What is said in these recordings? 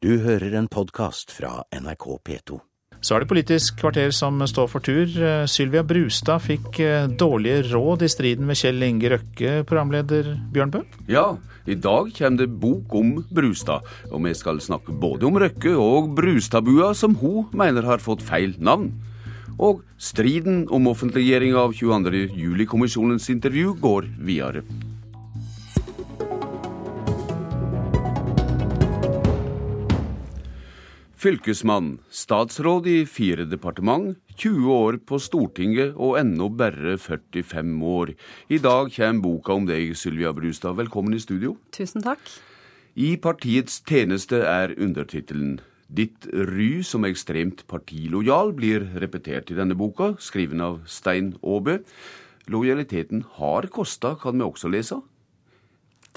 Du hører en podkast fra NRK P2. Så er det Politisk kvarter som står for tur. Sylvia Brustad fikk eh, dårlige råd i striden med Kjell Inge Røkke, programleder Bjørnbø. Ja, i dag kommer det bok om Brustad, og vi skal snakke både om Røkke og Brustadbua, som hun mener har fått feil navn. Og striden om offentliggjøring av 22. juli-kommisjonens intervju går videre. Fylkesmann, statsråd i fire departement, 20 år på Stortinget og ennå bare 45 år. I dag kommer boka om deg, Sylvia Brustad. Velkommen i studio. Tusen takk. I partiets tjeneste er undertittelen. Ditt ry som ekstremt partilojal blir repetert i denne boka, skriven av Stein Aabø. Lojaliteten har kosta, kan vi også lese?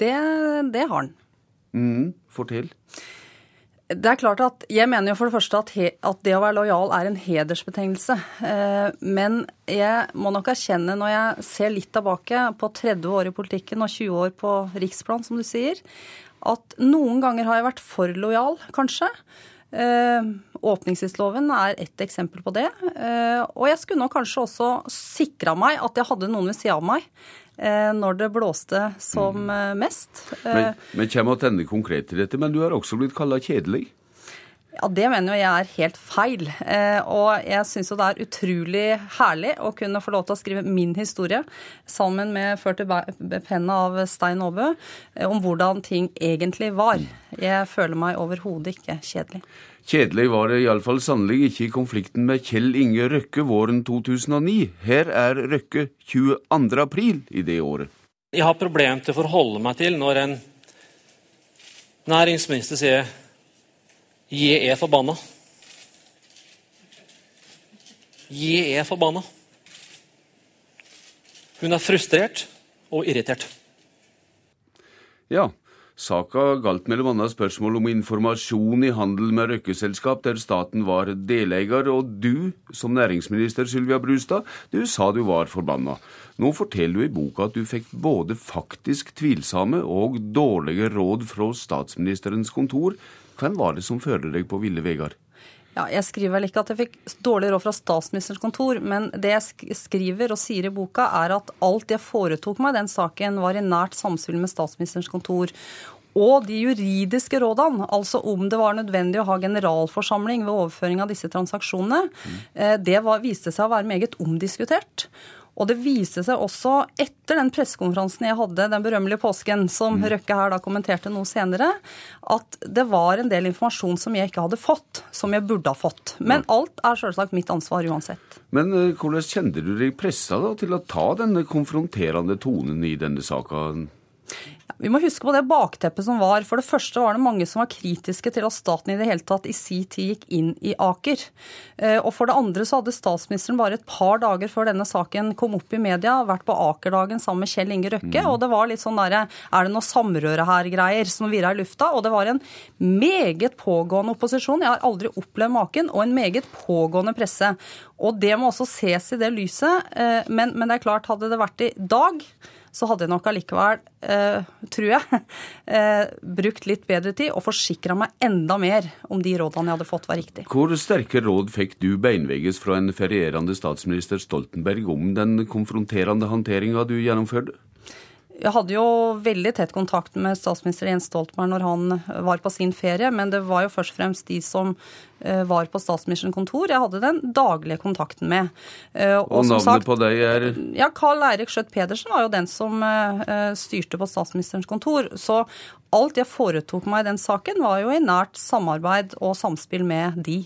Det, det har den. Mm, fortell. Det er klart at Jeg mener jo for det første at, he, at det å være lojal er en hedersbetegnelse. Eh, men jeg må nok erkjenne, når jeg ser litt tilbake på 30 år i politikken og 20 år på riksplan, som du sier, at noen ganger har jeg vært for lojal, kanskje. Eh, åpningstidsloven er ett eksempel på det. Eh, og jeg skulle nok kanskje også sikra meg at jeg hadde noen ved sida av meg når det blåste som eh, mest. Men, Eh, men kommer tilbake konkret til dette, men du har også blitt kalla kjedelig. Ja, Det mener jo jeg er helt feil. Eh, og jeg syns jo det er utrolig herlig å kunne få lov til å skrive min historie sammen med ført i penna av Stein Aabø eh, om hvordan ting egentlig var. Jeg føler meg overhodet ikke kjedelig. Kjedelig var det iallfall sannelig ikke i konflikten med Kjell Inge Røkke våren 2009. Her er Røkke 22. april i det året. Jeg har problemer til å forholde meg til når en næringsminister sier 'jeg er forbanna'. Jeg er forbanna. Hun er frustrert og irritert. Ja, saka galt bl.a. spørsmål om informasjon i handel med Røkke-selskap der staten var deleier, og du, som næringsminister Sylvia Brustad, du sa du var forbanna. Nå forteller du i boka at du fikk både faktisk tvilsomme og dårlige råd fra statsministerens kontor. Hvem var det som førte deg på ville veier? Ja, jeg skriver vel ikke at jeg fikk dårlig råd fra statsministerens kontor, men det jeg skriver og sier i boka, er at alt jeg foretok meg i den saken, var i nært samspill med statsministerens kontor. Og de juridiske rådene, altså om det var nødvendig å ha generalforsamling ved overføring av disse transaksjonene, eh, det var, viste seg å være meget omdiskutert. Og det viste seg også etter den pressekonferansen jeg hadde den berømmelige påsken, som Røkke her da kommenterte noe senere, at det var en del informasjon som jeg ikke hadde fått, som jeg burde ha fått. Men alt er selvsagt mitt ansvar uansett. Men eh, hvordan kjente du deg pressa da, til å ta denne konfronterende tonen i denne saka? Vi må huske på det bakteppet som var. For det første var det mange som var kritiske til at staten i det hele tatt i si tid gikk inn i Aker. Eh, Og for det andre så hadde statsministeren bare et par dager før denne saken kom opp i media, vært på Akerdagen sammen med Kjell Inge Røkke. Og det var litt sånn derre Er det noe samrøre her-greier som virra i lufta? Og det var en meget pågående opposisjon. Jeg har aldri opplevd maken. Og en meget pågående presse. Og det må også ses i det lyset. eh, Men, men det er klart, hadde det vært i dag så hadde jeg nok allikevel, eh, tror jeg, eh, brukt litt bedre tid og forsikra meg enda mer om de rådene jeg hadde fått, var riktig. Hvor sterke råd fikk du beinvegges fra en ferierende statsminister Stoltenberg om den konfronterende håndteringa du gjennomførte? Jeg hadde jo veldig tett kontakt med statsminister Jens Stoltenberg når han var på sin ferie, men det var jo først og fremst de som eh, var på statsministerens kontor jeg hadde den daglige kontakten med. Og, Og, som navnet sagt- på deg er Ja, Carl Eirik Skjøtt Pedersen var jo den som eh, styrte på statsministerens kontor. Så alt jeg foretok meg i den saken, var jo i nært samarbeid og samspill med de.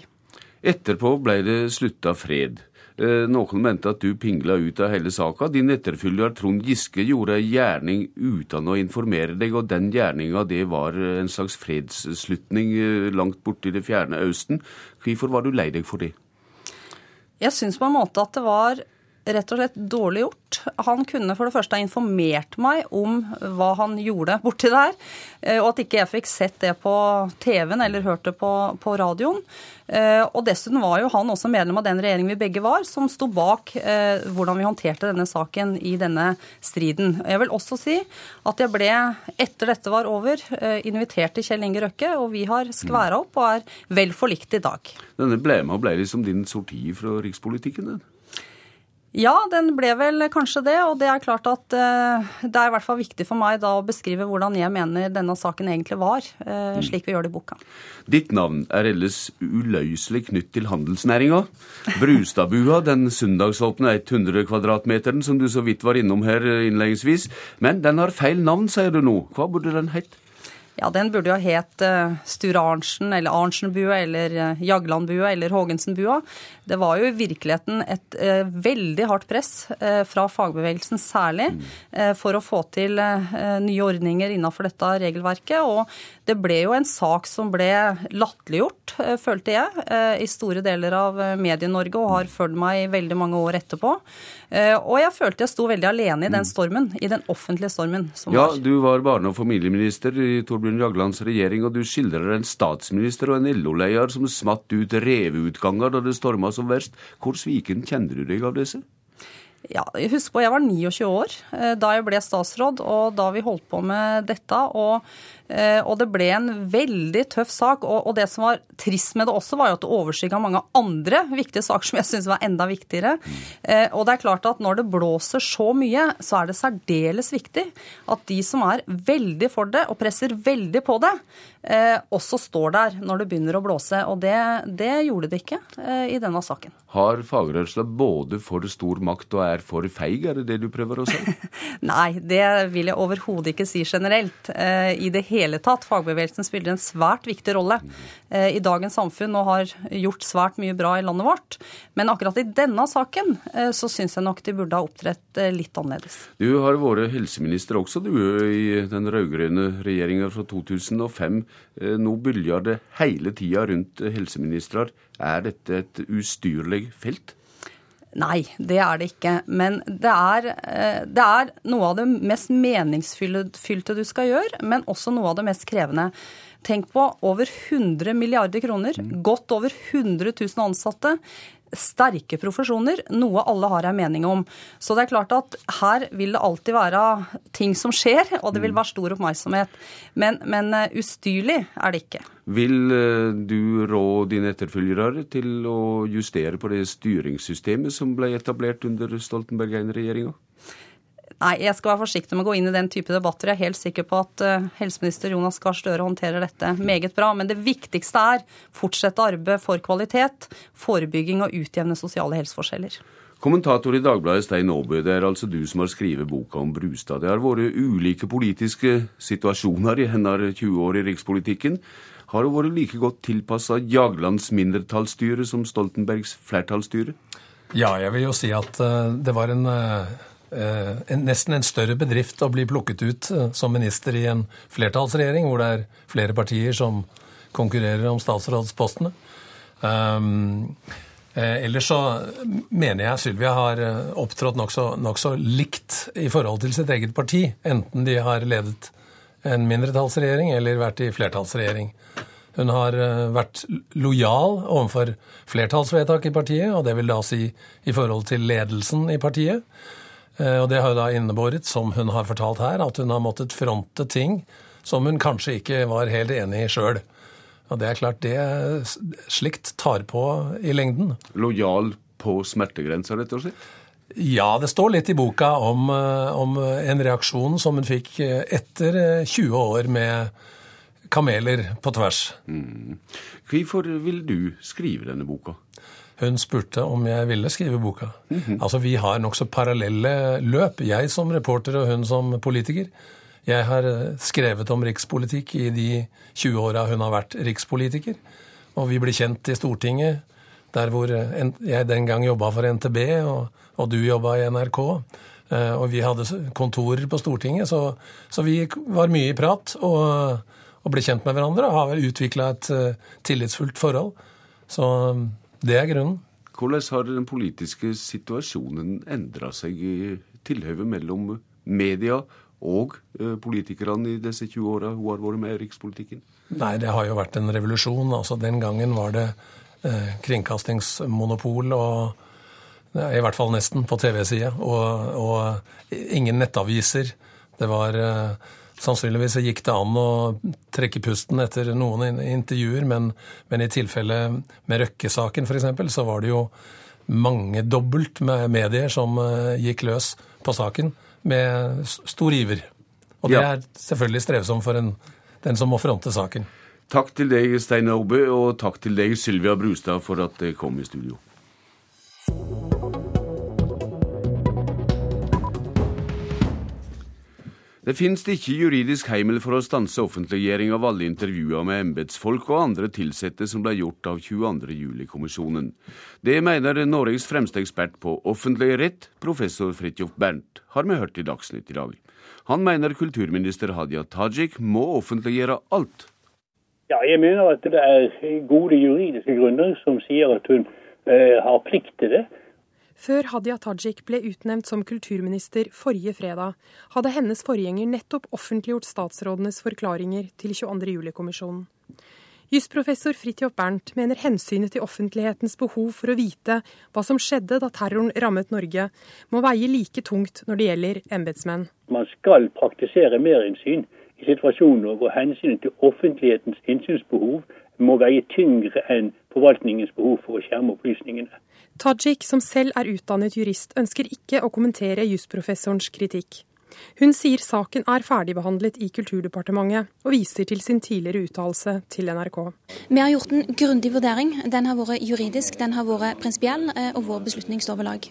Etterpå ble det slutta fred. Eh, Noen mente at du pingla ut av hele saka. Din etterfølger Trond Giske gjorde ei gjerning uten å informere deg, og den gjerninga det var en slags fredsslutning eh, langt borte i det fjerne Østen. Hvorfor var du lei deg for det? Jeg syns på en måte at det var rett og slett dårlig gjort. Han kunne for det første ha informert meg om hva han gjorde borti der, eh, og at ikke jeg fikk sett det på TV-en eller hørt det på, på radioen. Eh, og dessuten var jo han også medlem av den regjeringen vi begge var, som sto bak eh, hvordan vi håndterte denne saken i denne striden. Jeg vil også si at jeg ble, etter dette var over, invitert til Kjell Inge Røkke, og vi har skværa opp og er vel forlikt i dag. Denne ble med og ble liksom din sorti fra rikspolitikken? den? Ja, den ble vel kanskje det. Og det er klart at uh, det er i hvert fall viktig for meg da å beskrive hvordan jeg mener denne saken egentlig var, uh, slik vi gjør det i boka. Ditt navn er ellers uløselig knytt til handelsnæringa. Brustadbua, den søndagsåpne 100 kvadratmeteren som du så vidt var innom her innledningsvis. Men den har feil navn, sier du nå. Hva burde den hett? Ja, den burde jo het uh, Sture Arntzen eller Arntzen-bua eller Jaglandbua eller Haagensen-bua. Det var jo i virkeligheten et uh, veldig hardt press fra fagbevegelsen særlig for å få til nye ordninger innenfor dette regelverket. Og det ble jo en sak som ble latterliggjort, følte jeg, i store deler av Medie-Norge og har fulgt meg i veldig mange år etterpå. Og jeg følte jeg sto veldig alene i den stormen, i den offentlige stormen som ja, var. Du var barne- og familieminister i Torbjørn Torbjørn Jaglands regjering, og du skildrer en statsminister og en LO-leder som smatt ut reveutganger da det storma som verst. Hvor sviken kjenner du deg av disse? Ja, Husk på, jeg var 29 år eh, da jeg ble statsråd, og da vi holdt på med dette. og Eh, og det ble en veldig tøff sak. Og, det som var trist med det også, var jo at det overskygga mange andre viktige saker som jeg syns var enda viktigere. Eh, og det er klart at når det blåser så mye, så er det særdeles viktig at de som er veldig for det og presser veldig på det, også står der når det begynner å blåse. Og det, det gjorde det ikke i denne saken. Har fagrørsla både for stor makt og er for feig, er det det du prøver å si? Nei, det vil jeg overhodet ikke si generelt. I det hele tatt. Fagbevegelsen spiller en svært viktig rolle eh, i dagens samfunn og har gjort svært mye bra i landet vårt. Men akkurat i denne saken eh, så syns jeg nok de burde ha opptrett eh, litt annerledes. Du har vært helseminister også, du, i den rød-grønne regjeringa fra 2005. Nå bølger det hele tida rundt helseministre. Er dette et ustyrlig felt? Nei, det er det ikke. Men det er, eh, det er, noe av det mest meningsfylte du skal gjøre, men også noe av det mest krevende. Tenk på over 100 milliarder kroner, godt over 100 000 ansatte sterke profesjoner, noe alle har en mening om. Så det er klart at her vil det alltid være ting som skjer, og det vil være stor oppmerksomhet. Men, men eh, ustyrlig er det ikke. Vil eh, du rå dine etterfølgere til å justere på det styringssystemet som ble etablert under Stoltenberg I-regjeringa? Nei, jeg skal være forsiktig med å gå inn i den type debatter. Jeg er helt sikker på at uh, helseminister Jonas Gahr Støre håndterer dette meget bra. Men det viktigste er fortsette arbeidet for kvalitet, forebygging og utjevne sosiale helseforskjeller. Kommentator i Dagbladet Stein Aaby, det er altså du som har skrevet boka om Brustad. Det har vært ulike politiske situasjoner i hennes 20 år i rikspolitikken. Har hun vært like godt tilpassa Jaglands mindretallsstyre som Stoltenbergs flertallsstyre? Ja, jeg vil jo si at uh, det var en Eh, en, nesten en større bedrift å bli plukket ut eh, som minister i en flertallsregjering, hvor det er flere partier som konkurrerer om statsrådspostene. Um, eh, ellers så mener jeg Sylvia har opptrådt nokså nok så likt i forhold til sitt eget parti, enten de har ledet en mindretallsregjering eller vært i flertallsregjering. Hun har vært lojal overfor flertallsvedtak i partiet, og det vil da si i forhold til ledelsen i partiet. Eh, og det har jo da innebåret, som hun har fortalt her, at hun har måttet fronte ting som hun kanskje ikke var helt enig i sjøl. Og det er klart, det slikt tar på i lengden. Lojal på smertegrensa, rett og slett? Ja, det står litt i boka om, eh, om en reaksjon som hun fikk eh, etter 20 år med kameler på tvers. Mm. Hvorfor vil du skrive denne boka? Hun spurte om jeg ville skrive boka. Mm -hmm. Altså, Vi har nokså parallelle løp, jeg som reporter og hun som politiker. Jeg har eh, skrevet om rikspolitikk i de 20 åra hun har vært rikspolitiker. Og vi ble kjent i Stortinget, der hvor eh, jeg den gang jobba for NTB, og, og du jobba i NRK. Eh, og vi hadde kontorer på Stortinget, så, så vi var mye i prat og, og, ble kjent med hverandre og har utvikla et tillitsfullt forhold. Så det er grunnen. Hvordan har den politiske situasjonen endra seg i tilhøvet mellom media og eh, politikerne i disse 20 åra hun har vært med i rikspolitikken? Nei, det har jo vært en revolusjon. Altså, Den gangen var det eh, kringkastingsmonopol og i hvert fall nesten på TV-sida, og, og, ingen nettaviser. Det var eh, Sannsynligvis gikk det an å trekke pusten etter noen intervjuer, men, men i tilfelle med Røkke-saken f.eks., så var det jo mangedobbelt med medier som eh, gikk løs på saken med stor iver. Og det er selvfølgelig strevsomt for en, den som må fronte saken. Takk til deg, Stein Aabø, og takk til deg, Sylvia Brustad, for at dere kom i studio. Det finnes ikke juridisk heimel for å stanse offentliggjøring av alle intervjuer med embetsfolk og andre ansatte som ble gjort av 22. juli-kommisjonen. Det mener Norges fremste ekspert på offentlig rett, professor Fridtjof Bernt, har vi hørt i Dagsnytt i dag. Han mener kulturminister Hadia Tajik må offentliggjøre alt. Ja, jeg mener at det er gode juridiske grunner som sier at hun eh, har plikt til det. Før Hadia Tajik ble utnevnt som kulturminister forrige fredag, hadde hennes forgjenger nettopp offentliggjort statsrådenes forklaringer til 22. juli-kommisjonen. Jusprofessor Fridtjof Bernt mener hensynet til offentlighetens behov for å vite hva som skjedde da terroren rammet Norge, må veie like tungt når det gjelder embetsmenn. Man skal praktisere merinnsyn i situasjoner hvor hensynet til offentlighetens innsynsbehov må veie tyngre enn forvaltningens behov for å skjerme opplysningene. Tajik, som selv er utdannet jurist, ønsker ikke å kommentere jusprofessorens kritikk. Hun sier saken er ferdigbehandlet i Kulturdepartementet, og viser til sin tidligere uttalelse til NRK. Vi har gjort en grundig vurdering. Den har vært juridisk, den har vært prinsipiell, eh, og vår beslutning står ved lag.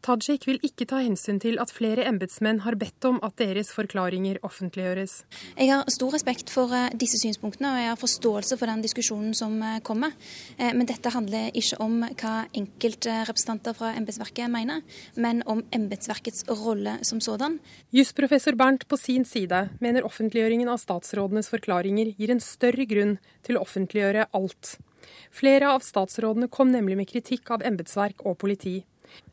Tajik vil ikke ta hensyn til at flere embetsmenn har bedt om at deres forklaringer offentliggjøres. Jeg har stor respekt for eh, disse synspunktene, og jeg har forståelse for den diskusjonen som eh, kommer. Eh, men dette handler ikke om hva enkeltrepresentanter fra embetsverket mener, men om embetsverkets rolle som sådan. Jusprofessor Bernt på sin side mener offentliggjøringen av statsrådenes forklaringer gir en større grunn til å offentliggjøre alt. Flere av statsrådene kom nemlig med kritikk av embetsverk og politi.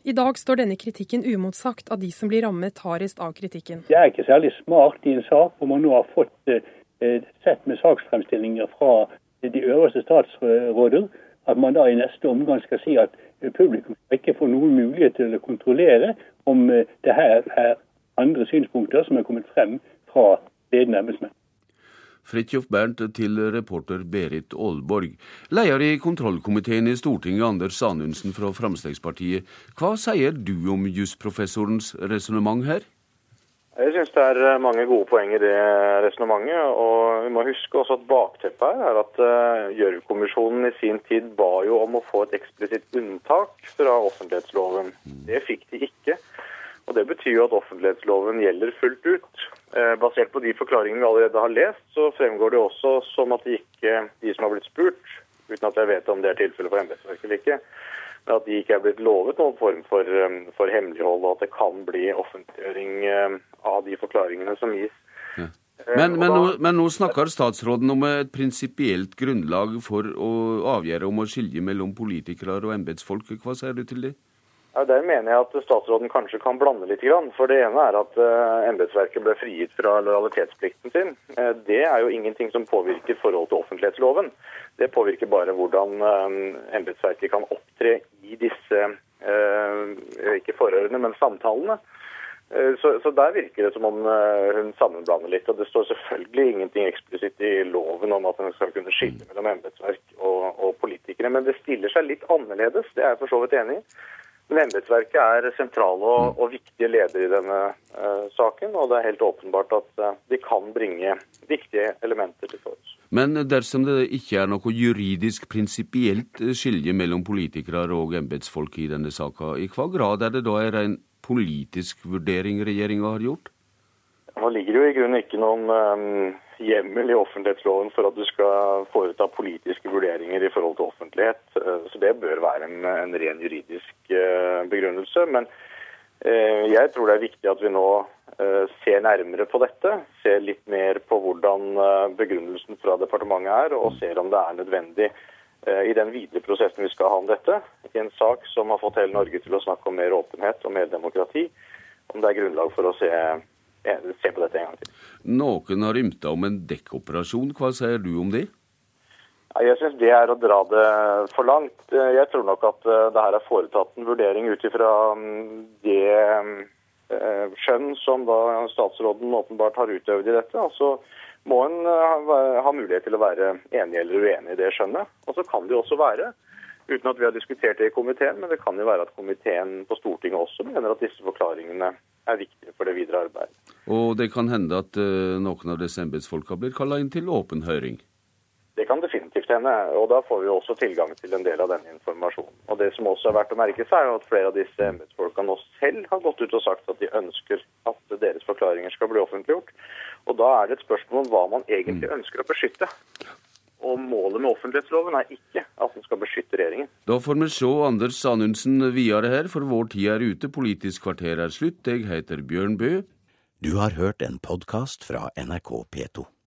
I dag står denne kritikken umotsagt av de som blir rammet hardest av kritikken. Det er ikke særlig smart i en sak hvor man nå har fått eh, sett med saksfremstillinger fra de øverste statsråder, at man da i neste omgang skal si at publikum ikke får noen mulighet til å kontrollere om eh, det her er andre synspunkter som er kommet frem fra ledende embetsmenn. Fridtjof Bernt til reporter Berit Aalborg. Leder i kontrollkomiteen i Stortinget, Anders Anundsen fra Fremskrittspartiet. Hva sier du om jusprofessorens resonnement her? Jeg syns det er mange gode poeng i det resonnementet. Og vi må huske også at bakteppet her er at uh, Gjørv-kommisjonen i sin tid ba jo om å få et eksplisitt unntak fra offentlighetsloven. Det fikk de ikke. Og Det betyr jo at offentlighetsloven gjelder fullt ut. Eh, basert på de forklaringene vi allerede har lest, så fremgår det også som at de ikke, de som har blitt spurt, uten at jeg vet om det er tilfellet for embetsverket eller ikke, men at de ikke er blitt lovet noen form for, eh, for, hemmelighold, og at det kan bli offentliggjøring eh, av de forklaringene som gis. Ja. Men, men, nå, men, nå, snakker statsråden om et prinsipielt grunnlag for å avgjøre om å skilje mellom politikere og embetsfolk. Hva sier du til det? Ja, Der mener jeg at statsråden kanskje kan blande litt. For det ene er at uh, embetsverket ble frigitt fra lojalitetsplikten sin. Uh, det er jo ingenting som påvirker forhold til offentlighetsloven. Det påvirker bare hvordan uh, embetsverket kan opptre i disse ikke forhørene, men samtalene. Så, så, Der virker det som om hun sammenblander litt. og Det står selvfølgelig ingenting eksplisitt i loven om at hun skal kunne skille mellom embetsverk og, og politikere. Men det stiller seg litt annerledes, det er jeg for så vidt enig i. Men embetsverket er sentrale og, og, viktige ledere i denne uh, saken, og det er helt åpenbart at uh, de kan bringe viktige elementer til torgs. Men dersom det ikke er noe juridisk prinsipielt skilje mellom politikere og embetsfolk i denne saka, i hva grad er det da en ren politisk vurdering regjeringa har gjort? Nå ligger det jo i grunnen ikke noen um, hjemmel i offentlighetsloven for at du skal foreta politiske vurderinger i forhold til offentlighet. Uh, så det bør være en, en ren juridisk begrunnelse. Men uh, jeg tror det er viktig at vi nå ser nærmere på dette. Ser litt mer på hvordan begrunnelsen fra departementet er, og ser om det er nødvendig eh, i den videre prosessen vi skal ha om dette, i en sak som har fått hele Norge til å snakke om mer åpenhet og mer demokrati, om det er grunnlag for å se, eh, se på dette en gang til. Noen har ymta om en dekkoperasjon. Hva sier du om det? Jeg syns det er å dra det for langt. Eh, Jeg tror nok at eh, det her er foretatt en vurdering ut ifra mm, det eh, skjønn som da statsråden åpenbart har utøvd i dette. Og så må en ha- mulighet til å være enig eller uenig i det skjønnet. Og så kan det jo også være, uten at vi har diskutert det i komiteen, men det kan jo være at komiteen på Stortinget også mener at disse forklaringene er viktige for det videre arbeidet. Og det kan hende at noen av disse embetsfolka blir kalla inn til åpen høring. Det kan definitivt hende, og da får vi også tilgang til en del av denne informasjonen. Og Det som også er verdt å merke seg, er at flere av disse embetsfolka nå selv har gått ut og sagt at de ønsker at deres forklaringer skal bli offentliggjort. Og Da er det et spørsmål om hva man egentlig ønsker å beskytte. Og Målet med offentlighetsloven er ikke at den skal beskytte regjeringen. Da får vi se Anders Anundsen videre her, for vår tid er ute. Politisk kvarter er slutt. Jeg heter Bjørn Bø. Du har hørt en podkast fra NRK P2.